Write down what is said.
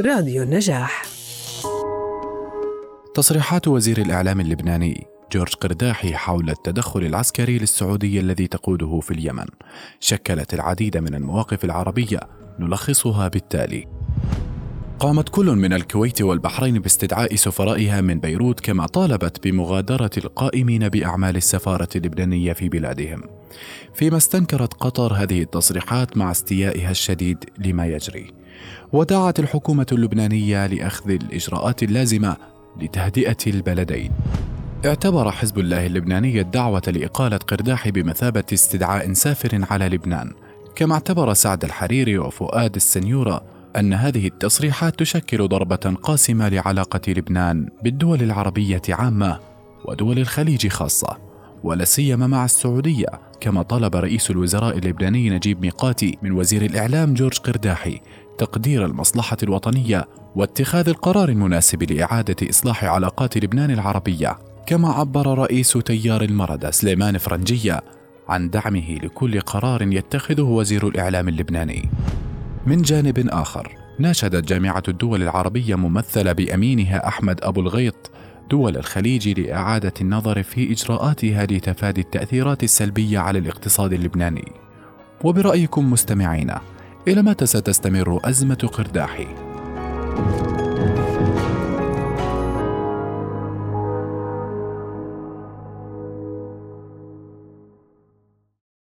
راديو النجاح. تصريحات وزير الإعلام اللبناني جورج قرداحي حول التدخل العسكري للسعودية الذي تقوده في اليمن. شكلت العديد من المواقف العربية نلخصها بالتالي. قامت كل من الكويت والبحرين باستدعاء سفرائها من بيروت كما طالبت بمغادرة القائمين بأعمال السفارة اللبنانية في بلادهم. فيما استنكرت قطر هذه التصريحات مع استيائها الشديد لما يجري. ودعت الحكومة اللبنانية لأخذ الإجراءات اللازمة لتهدئة البلدين. اعتبر حزب الله اللبناني الدعوة لإقالة قرداحي بمثابة استدعاء سافر على لبنان كما اعتبر سعد الحريري وفؤاد السنيورة أن هذه التصريحات تشكل ضربة قاسمة لعلاقة لبنان بالدول العربية عامة ودول الخليج خاصة ولا سيما مع السعودية كما طلب رئيس الوزراء اللبناني نجيب ميقاتي من وزير الإعلام جورج قرداحي تقدير المصلحة الوطنية واتخاذ القرار المناسب لإعادة إصلاح علاقات لبنان العربية. كما عبر رئيس تيار المردة سليمان فرنجية عن دعمه لكل قرار يتخذه وزير الإعلام اللبناني. من جانب آخر ناشدت جامعة الدول العربية ممثلة بأمينها أحمد أبو الغيط دول الخليج لإعادة النظر في إجراءاتها لتفادي التأثيرات السلبية على الاقتصاد اللبناني. وبرأيكم مستمعينا، إلى متى ستستمر أزمة قرداحي؟